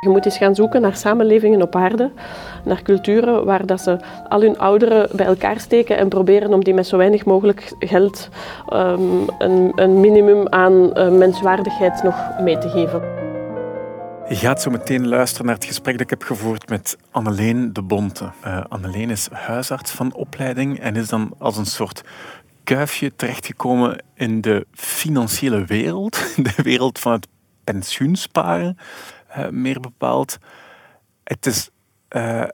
Je moet eens gaan zoeken naar samenlevingen op aarde, naar culturen waar dat ze al hun ouderen bij elkaar steken en proberen om die met zo weinig mogelijk geld um, een, een, minimum aan uh, menswaardigheid nog mee te geven. Je gaat zo meteen luisteren naar het gesprek dat ik heb gevoerd met Anneleen de Bonte. Uh, Anneleen is huisarts van opleiding en is dan als een soort kuifje terechtgekomen in de financiële wereld, de wereld van het pensioensparen. Eh, meer bepaald. Het is uh,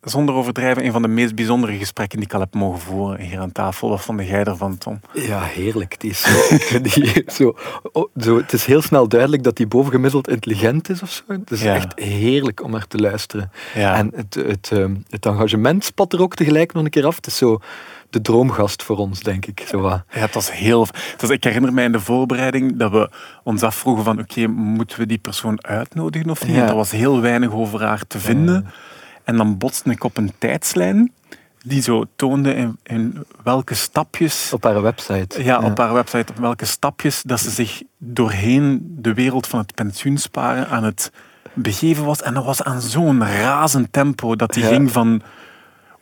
zonder overdrijven een van de meest bijzondere gesprekken die ik al heb mogen voeren hier aan tafel. Wat vond jij ervan, Tom? Ja, heerlijk. Die is zo, die, zo, oh, zo, het is heel snel duidelijk dat hij bovengemiddeld intelligent is of zo. Het is echt heerlijk om naar te luisteren. Ja. En het, het, ehm, het engagement spat er ook tegelijk nog een keer af. Het is zo de droomgast voor ons, denk ik. Zo Ja, het was heel... Het was, ik herinner mij in de voorbereiding dat we ons afvroegen van oké, moeten we die persoon uitnodigen of niet? Ja. Er was heel weinig over haar te vinden. En dan botste ik op een tijdslijn die zo toonde in, in, welke stapjes... Op haar website. Ja, op haar website. Op welke stapjes dat ze zich doorheen de wereld van het pensioensparen aan het begeven was. En dat was aan zo'n razend tempo dat die ging van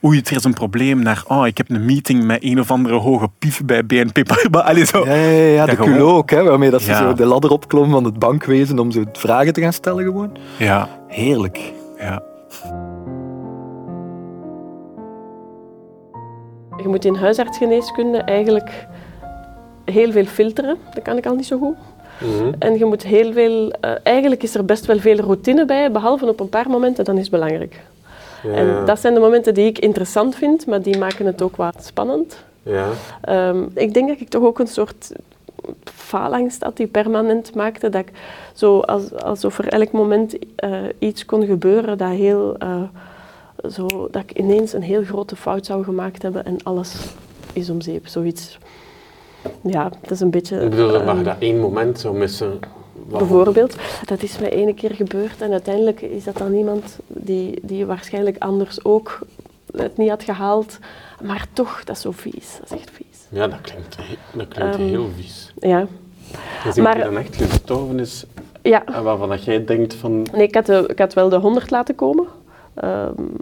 oei, er is een probleem, naar oh, ik heb een meeting met een of andere hoge pief bij BNP Paribas. zo. Ja, ja, ja, de culo ook, hè, waarmee dat ze zo de ladder opklom van het bankwezen om zo vragen te gaan stellen gewoon. Ja. Heerlijk. Ja. Je moet in huisartsgeneeskunde eigenlijk heel veel filteren. Dat kan ik al niet zo goed. Mhm. En je moet heel veel... Uh, eigenlijk is er best wel veel routine bij, behalve op een paar momenten, dan is het belangrijk. En dat zijn de momenten die ik interessant vind, maar die maken het ook wat spannend. Ja. Um, ik denk dat ik toch ook een soort faalangst had die permanent maakte. Dat ik zo als, alsof er elk moment uh, iets kon gebeuren dat heel... Uh, zo, dat ik ineens een heel grote fout zou gemaakt hebben en alles is om zeep. Zoiets. Ja, dat is een beetje... Ik bedoel, mag je dat één moment zo missen? Bijvoorbeeld, dat is mij ene keer gebeurd en uiteindelijk is dat dan iemand die, die waarschijnlijk anders ook het niet had gehaald. Maar toch, dat is zo vies. Dat is echt vies. Ja, dat klinkt, dat klinkt um, heel vies. Ja. Iemand die dan echt gestorven is ja. waarvan dat jij denkt van... Nee, ik had, de, ik had wel de honderd laten komen. Um,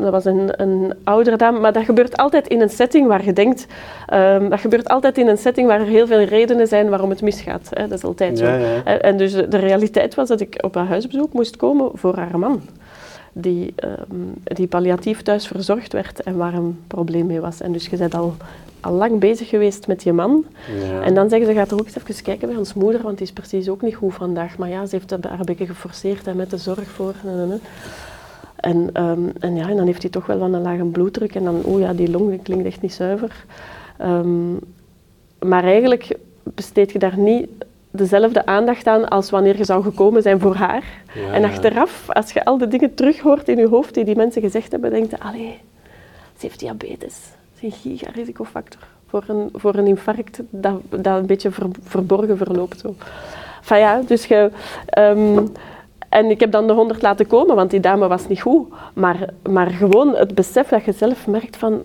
dat was een, een oudere dame, maar dat gebeurt altijd in een setting waar je denkt... Um, dat gebeurt altijd in een setting waar er heel veel redenen zijn waarom het misgaat. Hè. Dat is altijd zo. Ja, En dus de realiteit was dat ik op een huisbezoek moest komen voor haar man. Die, um, die palliatief thuis verzorgd werd en waar een probleem mee was. En dus je bent al, al lang bezig geweest met je man. Ja. En dan zeggen ze, gaat er ook eens even kijken bij ons moeder, want die is precies ook niet goed vandaag. Maar ja, ze heeft haar een beetje geforceerd en met de zorg voor. En, um, en, ja, en dan heeft hij toch wel wat een lage bloeddruk en dan, oh ja, die long klinkt echt niet zuiver. Um, maar eigenlijk besteed je daar niet dezelfde aandacht aan als wanneer je zou gekomen zijn voor haar. Ja, en achteraf, als je al de dingen terughoort in je hoofd die die mensen gezegd hebben, denk je, allee, ze heeft diabetes. Dat is een gigarisicofactor voor een, voor een infarct dat, dat een beetje ver, verborgen verloopt. Zo. Enfin ja, dus je... Um, en ik heb dan de honderd laten komen, want die dame was niet goed. Maar, maar gewoon het besef dat je zelf merkt van...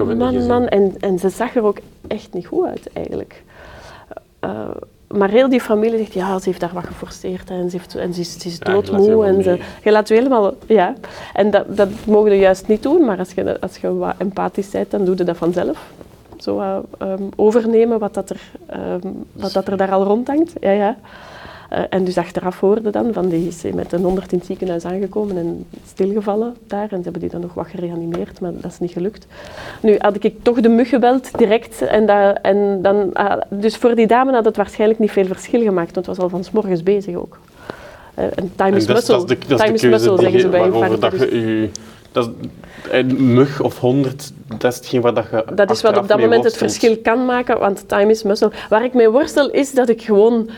Uh, man, man. En, en ze zag er ook echt niet goed uit, eigenlijk. Uh, maar heel die familie zegt, ja, ze heeft daar wat geforceerd en ze, heeft, en ze is, ze is doodmoe. en ze, je laat je helemaal... Ja. En dat, dat mogen je juist niet doen, maar als je, als je wat empathisch bent, dan doe je dat vanzelf. Zo uh, um, overnemen wat, dat er, um, wat dat er daar al rondhangt. Ja, ja. Uh, en dus achteraf hoorde dan van die is met een 100 in het ziekenhuis aangekomen en stilgevallen daar. En ze hebben die dan nog wat gereanimeerd, maar dat is niet gelukt. Nu had ik toch de mug gebeld direct. En, dat, en dan, uh, dus voor die dame had het waarschijnlijk niet veel verschil gemaakt, want het was al van s morgens bezig ook. Uh, en time is muscle, time is muscle zeggen ze bij infarct. Dat is, een mug of honderd, dat is hetgeen wat je Dat is wat op dat moment het verschil kan maken, want time is muscle. Waar ik mee worstel is dat ik gewoon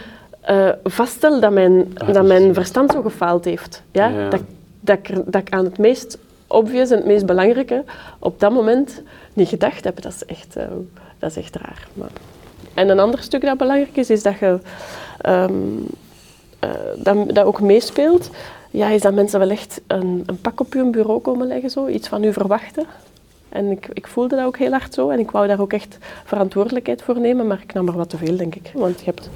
uh, vaststel dat mijn, ah, dat mijn verstand zo gefaald heeft. Ja? ja. Dat, dat, ik, dat ik aan het meest obvious en het meest belangrijke op dat moment niet gedacht heb. Dat is echt, uh, dat is echt raar. Maar. En een ander stuk dat belangrijk is, is dat je um, uh, dat, dat ook meespeelt. Ja, is dat mensen wel echt een, een pak op je bureau komen leggen, zo, iets van u verwachten. En ik, ik voelde dat ook heel hard zo en ik wou daar ook echt verantwoordelijkheid voor nemen, maar ik nam er wat te veel, denk ik. Want je hebt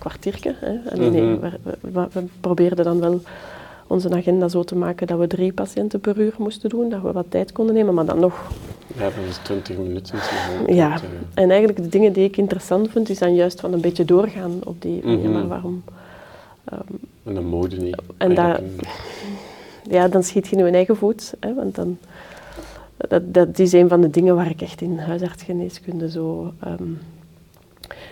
kwartiertje. Hè. nee, nee, mhm. we, we, we, probeerden dan wel onze agenda zo te maken dat we drie patiënten per uur moesten doen, dat we wat tijd konden nemen, maar dan nog... Ja, dat is 20 minuten. Ja, en eigenlijk de dingen die ik interessant vind, is dan juist van een beetje doorgaan op die manier, mhm. maar waarom... Um, en de mode niet. En dat, ja, dan schiet je in je eigen voet, hè, want dan... Dat, dat is een van de dingen waar ik echt in huisartsgeneeskunde zo... Um, die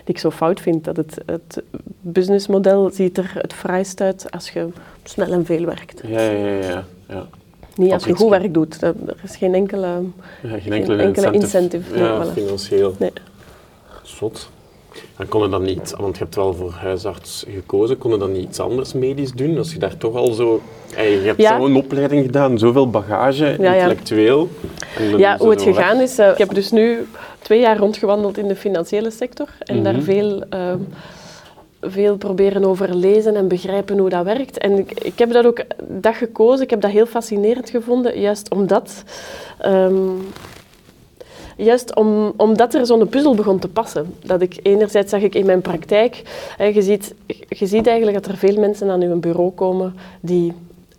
ik zo fout vind. Dat het, het businessmodel ziet er het fraaist uit als je snel en veel werkt. Ja, ja, ja. ja. Niet als je goed werk doet. Er is geen enkele, ja, geen enkele, enkele incentive. ja, financieel. Nee. Zot. En kon je dan niet, want je hebt wel voor huisarts gekozen, kon je dan niet iets anders medisch doen? Als je daar toch al zo... Je hebt ja. zo'n opleiding gedaan, zoveel bagage, intellectueel. Ja, hoe het gegaan is... Uh, ik heb dus nu twee jaar rondgewandeld in de financiële sector en daar mhm. veel... Uh, veel proberen over lezen en begrijpen hoe dat werkt. En ik, ik, heb dat ook dat gekozen. Ik heb dat heel fascinerend gevonden, juist omdat um, Juist om, omdat er zo'n puzzel begon te passen. Dat ik enerzijds zag ik in mijn praktijk, hè, je, ziet, je ziet eigenlijk dat er veel mensen aan uw bureau komen die,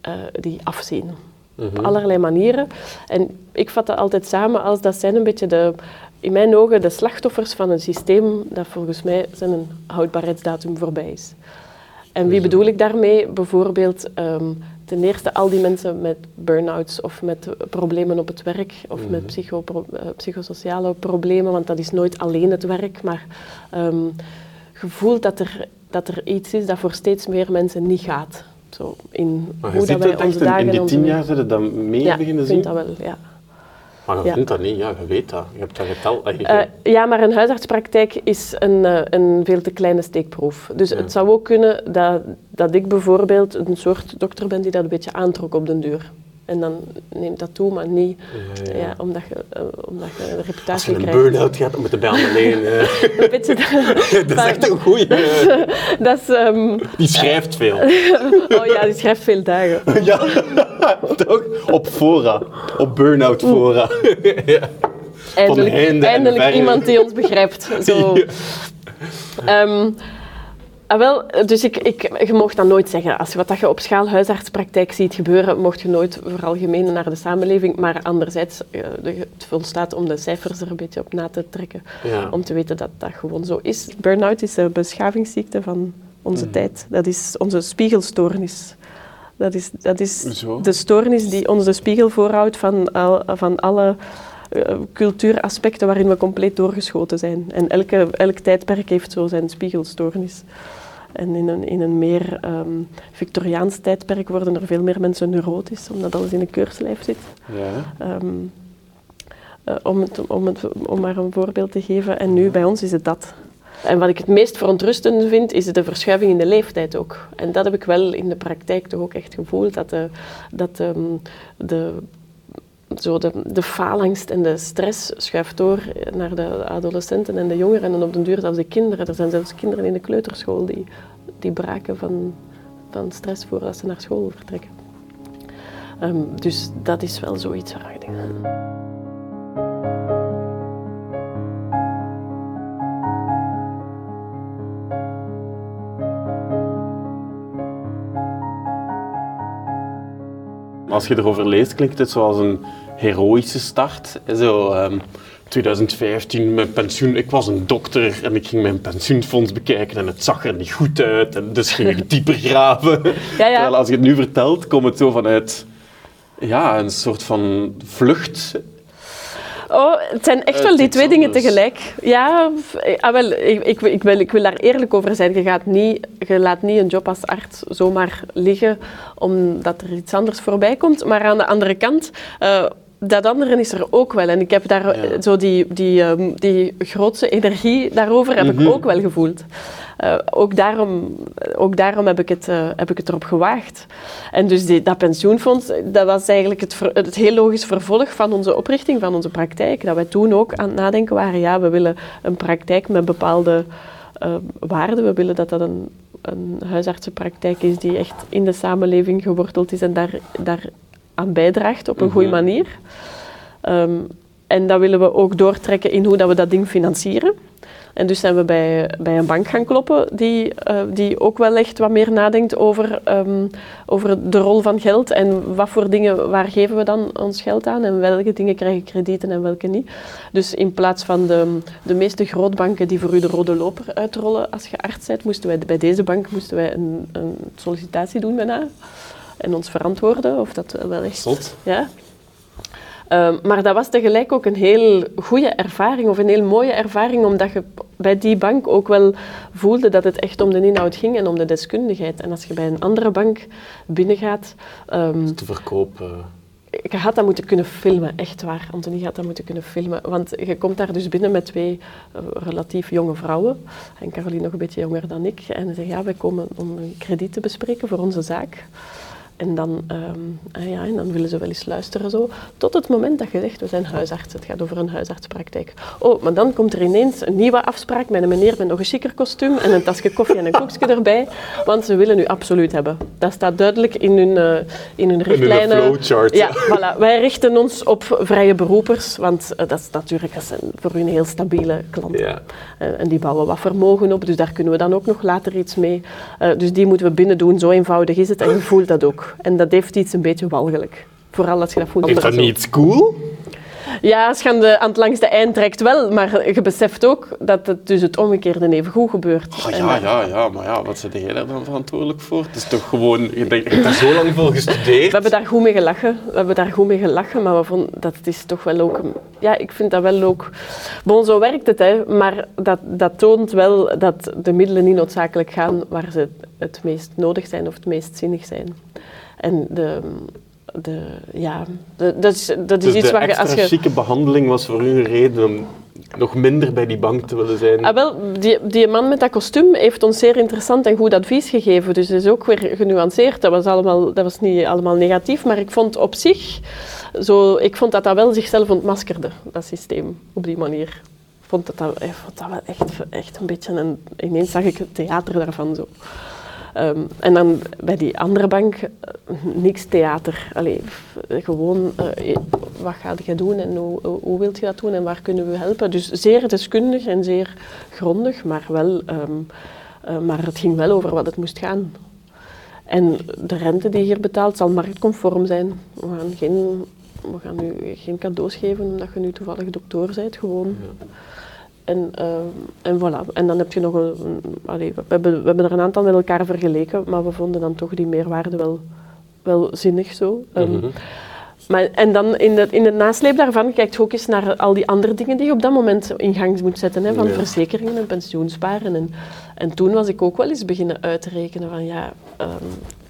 uh, die afzien. Op mhm. allerlei manieren. En ik vat dat altijd samen als dat zijn een beetje de, in mijn ogen de slachtoffers van een systeem dat volgens mij zijn een houdbaarheidsdatum voorbij is. En wie bedoel ik daarmee? Bijvoorbeeld um, ten eerste al die mensen met burn-outs of met problemen op het werk of met mhm. psycho uh, psychosociale problemen, want dat is nooit alleen het werk, maar um, gevoel dat er, dat er iets is dat voor steeds meer mensen niet gaat. Zo in maar hoe dat wij onze dagen... In die tien jaar zijn dan meer beginnen zien? Ja, ik vind dat wel, ja. Maar je ja. vindt dat niet, ja, je weet dat. Je hebt dat getal. Uh, ja, maar een huisartspraktijk is een, uh, een veel te kleine steekproef. Dus het zou ook kunnen dat, dat ik bijvoorbeeld een soort dokter ben die dat een beetje aantrok op den duur. En dan neemt dat toe, maar niet ja, ja. omdat, je, uh, omdat je een reputatie krijgt. Als je een burn-out gaat, dan moet je bij alleen. Uh. beetje dat, dat is echt een goeie. dat is, um, die schrijft veel. oh ja, die schrijft veel dagen. ja, toch? Op fora. Op burn-out fora. ja. Eindelijk, eindelijk iemand die ons begrijpt. Zo. Um, Ah, wel, dus ik, ik, je mocht dat nooit zeggen. Als je wat dat je op schaal huisartspraktijk ziet gebeuren, mocht je nooit veralgemenen naar de samenleving. Maar anderzijds, uh, het volstaat om de cijfers er een beetje op na te trekken. Om te weten dat dat gewoon zo is. Burn-out is een beschavingsziekte van onze mm. tijd. Dat is onze spiegelstoornis. Dat is, dat is de stoornis die ons de spiegel voorhoudt van, al, van alle cultuuraspecten waarin we compleet doorgeschoten zijn. En elke, elk tijdperk heeft zo zijn spiegelstoornis. En in een, in een meer um, Victoriaans tijdperk worden er veel meer mensen neurotisch, omdat alles in een keurslijf zit. Ja. Um, uh, om, het, om, het, om maar een voorbeeld te geven. En nu bij ons is het dat. En wat ik het meest verontrustend vind, is de verschuiving in de leeftijd ook. En dat heb ik wel in de praktijk toch ook echt gevoeld, dat de, dat um, de zo de, de faalangst en de stress schuift door naar de adolescenten en de jongeren en op den duur zelfs de kinderen. Er zijn zelfs kinderen in de kleuterschool die, die braken van, van stress voordat ze naar school vertrekken. Um, dus dat is wel zoiets waar ik denk. Als je erover leest, klinkt het zoals een heroïsche start. Zo, um, ehm, 2015, mijn pensioen. Ik was een dokter en ik ging mijn pensioenfonds bekijken en het zag er niet goed uit. En dus ging ik dieper graven. Ja, ja. Terwijl als je het nu vertelt, komt het zo vanuit ja, een soort van vlucht Oh, het zijn echt wel die twee dingen tegelijk. Ja, ah, wel, ik, ik, ik, wil, ik wil daar eerlijk over zijn. Je, gaat niet, je laat niet een job als arts zomaar liggen omdat er iets anders voorbij komt. Maar aan de andere kant... Uh, dat andere is er ook wel. En ik heb daar zo die, die, um, die grootste energie daarover heb ik mhm. ook wel gevoeld. Uh, ook, daarom, ook daarom heb ik, het, uh, heb ik het erop gewaagd. En dus die, dat pensioenfonds, dat was eigenlijk het, het heel logisch vervolg van onze oprichting, van onze praktijk. Dat wij toen ook aan het nadenken waren, ja, we willen een praktijk met bepaalde uh, waarden. We willen dat dat een, een huisartsenpraktijk is die echt in de samenleving geworteld is en daar, daar aan bijdraagt op een goede mhm. manier. Um, en dat willen we ook doortrekken in hoe dat we dat ding financieren. En dus zijn we bij, bij een bank gaan kloppen die, uh, die ook wel echt wat meer nadenkt over, um, over de rol van geld en wat voor dingen, waar geven we dan ons geld aan en welke dingen krijgen kredieten en welke niet. Dus in plaats van de, de meeste grootbanken die voor u de rode loper uitrollen als je arts bent, moesten wij bij deze bank moesten wij een, een sollicitatie doen bijna en ons verantwoorden of dat wel echt... Ja, Ehm, maar dat was tegelijk ook een heel goede ervaring of een heel mooie ervaring, omdat je bij die bank ook wel voelde dat het echt om de inhoud ging en om de deskundigheid. En als je bij een andere bank binnengaat... Um, te verkopen... Je had dat moeten kunnen filmen, echt waar. Anthony had dat moeten kunnen filmen. Want je komt daar dus binnen met twee uh, relatief jonge vrouwen. En Caroline nog een beetje jonger dan ik. En ze zeggen, ja, wij komen om een krediet te bespreken voor onze zaak. En dan, um, ja, en dan willen ze wel eens luisteren zo. Tot het moment dat je zegt, we zijn huisarts. Het gaat over een huisartspraktijk. Oh, maar dan komt er ineens een nieuwe afspraak met een meneer met nog een chiquer kostuum en een tasje koffie en een koekje erbij. Want ze willen u absoluut hebben. Dat staat duidelijk in hun, uh, in hun richtlijnen. In flowchart. Ja, voilà. Wij richten ons op vrije beroepers, want uh, dat is natuurlijk dat zijn voor hun heel stabiele klanten. Ja. Uh, en die bouwen wat vermogen op, dus daar kunnen we dan ook nog later iets mee. dus die moeten we binnen doen, zo eenvoudig is het. En je voelt dat ook. En dat heeft iets een beetje walgelijk. Vooral als je dat voelt. Is dat niet cool? Ja, je aan, de, het langste eind trekt wel, maar je beseft ook dat het dus het omgekeerde even goed gebeurt. Oh, ja, ja, ja, maar ja, wat zit jij daar dan verantwoordelijk voor? Het is toch gewoon, je, denkt, hebt er zo lang voor gestudeerd. We hebben daar goed mee gelachen, we hebben daar goed mee gelachen, maar we vonden dat is toch wel ook, ja, ik vind dat wel ook, bon, zo werkt het, hè, maar dat, dat toont wel dat de middelen niet noodzakelijk gaan waar ze het meest nodig zijn of het meest zinnig zijn. En de, de, ja, de, dat is, dat is dus iets waar je... Als je chique behandeling was voor u een reden om nog minder bij die bank te willen zijn? Ah, wel, die, die man met dat kostuum heeft ons zeer interessant en goed advies gegeven. Dus het is ook weer genuanceerd. Dat was, allemaal, dat was niet allemaal negatief, maar ik vond op zich... Zo, ik vond dat dat wel zichzelf ontmaskerde, dat systeem, op die manier. Ik vond dat, dat, ik vond dat wel echt, echt een beetje... Een, ineens zag ik het theater daarvan zo. Um, en dan bij die andere bank, uh, niks theater. Allee, gewoon, uh, wat ga je doen en hoe, wilt je dat doen en waar kunnen we helpen? Dus zeer deskundig en zeer grondig, maar, wel, um, uh, maar het ging wel over wat het moest gaan. En de rente die je hier betaalt zal marktconform zijn. We gaan geen, we gaan u geen cadeaus geven omdat je nu toevallig dokter bent, gewoon. Ja. En, uh, en voilà. En dan heb je nog een... een allee, we, hebben, we hebben er een aantal met elkaar vergeleken, maar we vonden dan toch die meerwaarde wel, wel zinnig zo. Um, mm -hmm. maar, en dan in de, in de nasleep daarvan kijkt je ook eens naar al die andere dingen die je op dat moment in gang moet zetten. Hè, van ja. verzekeringen en pensioensparen. En, en toen was ik ook wel eens beginnen uitrekenen van ja, um,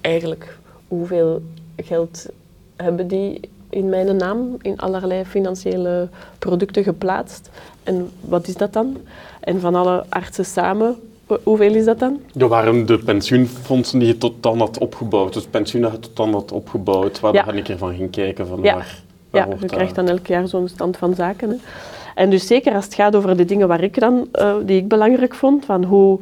eigenlijk hoeveel geld hebben die in mijn naam in allerlei financiële producten geplaatst. En wat is dat dan? En van alle artsen samen, hoeveel is dat dan? Dat waren de pensioenfondsen die je tot dan had opgebouwd. Dus pensioenen had tot dan had opgebouwd, waar ja. ik ervan ging kijken. Van ja, ja je krijgt dan elk jaar zo'n stand van zaken. Hè. En dus zeker als het gaat over de dingen waar ik dan, uh, die ik belangrijk vond, van hoe...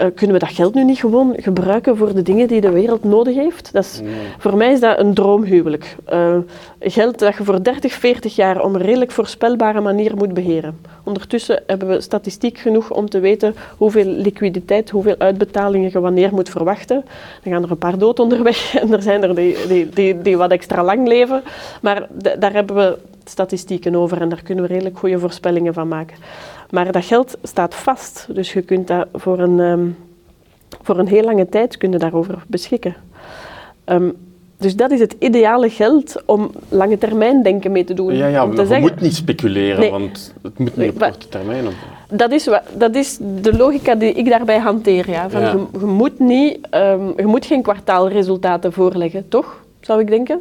Uh, kunnen we dat geld nu niet gewoon gebruiken voor de dingen die de wereld nodig heeft? Dat is, nee. Voor mij is dat een droomhuwelijk. Uh, geld dat je voor 30, 40 jaar op een redelijk voorspelbare manier moet beheren. Ondertussen hebben we statistiek genoeg om te weten hoeveel liquiditeit, hoeveel uitbetalingen je wanneer moet verwachten. Dan gaan er een paar dood onderweg en er zijn er die, die, die, die wat extra lang leven. Maar daar hebben we statistieken over en daar kunnen we redelijk goede voorspellingen van maken. Maar dat geld staat vast, dus je kunt dat voor een, um, voor een heel lange tijd kun je daarover beschikken. Um, dus dat is het ideale geld om lange termijn denken mee te doen. Ja, ja om te je zeggen. moet niet speculeren, nee. want het moet niet op korte termijn. Op. Dat is, dat is de logica die ik daarbij hanteer. Ja. Van Ja. Je, je, moet niet, ehm, je moet geen kwartaalresultaten voorleggen, toch? Zou ik denken.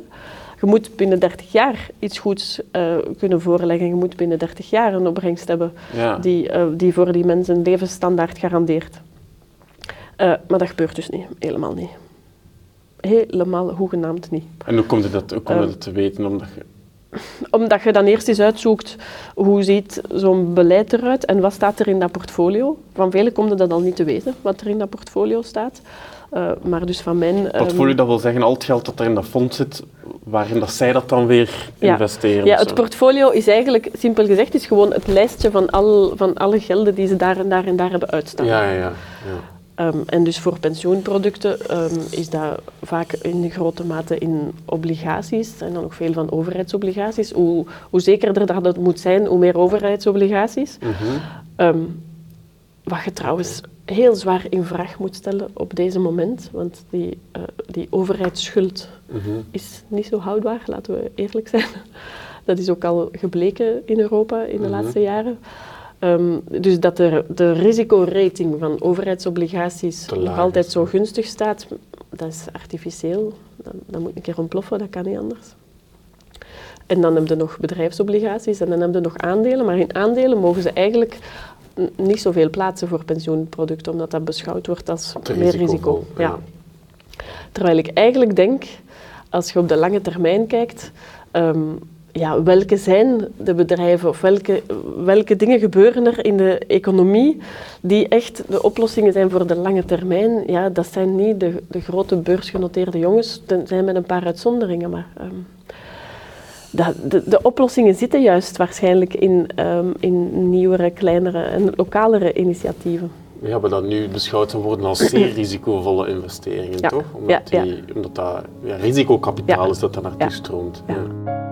Je moet binnen 30 jaar iets goeds eh, kunnen voorleggen. Je moet binnen 30 jaar een opbrengst hebben Ja. die, eh, die voor die mensen een levensstandaard garandeert. Eh, maar dat gebeurt dus niet, helemaal niet. Helemaal hoegenaamd niet. En hoe komt je dat, hoe komt dat te weten? Omdat je omdat je dan eerst eens uitzoekt hoe ziet zo'n beleid eruit en wat staat er in dat portfolio. Van velen komt dat al niet te weten, wat er in dat portfolio staat. Uh, maar dus van mijn... Portfolio, um, dat wil zeggen al het geld dat er in dat fonds zit, waarin dat zij dat dan weer ja. investeren. Ja, het portfolio is eigenlijk, simpel gezegd, is gewoon het lijstje van, al, van alle gelden die ze daar en daar en daar hebben uitstaan. Ja, ja, ja. Um, en dus voor pensioenproducten um, is dat vaak in grote mate in obligaties. En dan ook veel van overheidsobligaties. Hoe, hoe zekerder dat het moet zijn, hoe meer overheidsobligaties. Mm -hmm. wat je trouwens heel zwaar in vraag moet stellen op deze moment. Want die, uh, die overheidsschuld mm -hmm. is niet zo houdbaar, laten we eerlijk zijn. Dat is ook al gebleken in Europa in de mm -hmm. laatste jaren. Um, dus dat de, de risicorating van overheidsobligaties nog altijd zo gunstig staat, dat is artificieel. Dat, dat, moet een keer ontploffen, dat kan niet anders. En dan heb je nog bedrijfsobligaties en dan heb je nog aandelen. Maar in aandelen mogen ze eigenlijk niet zoveel plaatsen voor pensioenproducten, omdat dat beschouwd wordt als meer risico. Ja. ja. Terwijl ik eigenlijk denk, als je op de lange termijn kijkt, um, ja, welke zijn de bedrijven of welke, welke dingen gebeuren er in de economie die echt de oplossingen zijn voor de lange termijn? Ja, dat zijn niet de, de grote beursgenoteerde jongens, dat zijn met een paar uitzonderingen, maar um, dat, de, de, oplossingen zitten juist waarschijnlijk in, um, in nieuwere, kleinere en lokalere initiatieven. We hebben dat nu beschouwd worden als zeer risicovolle investeringen, ja. toch? Omdat, ja, die, omdat dat ja, risicokapitaal is dat daar naartoe stroomt. Ja.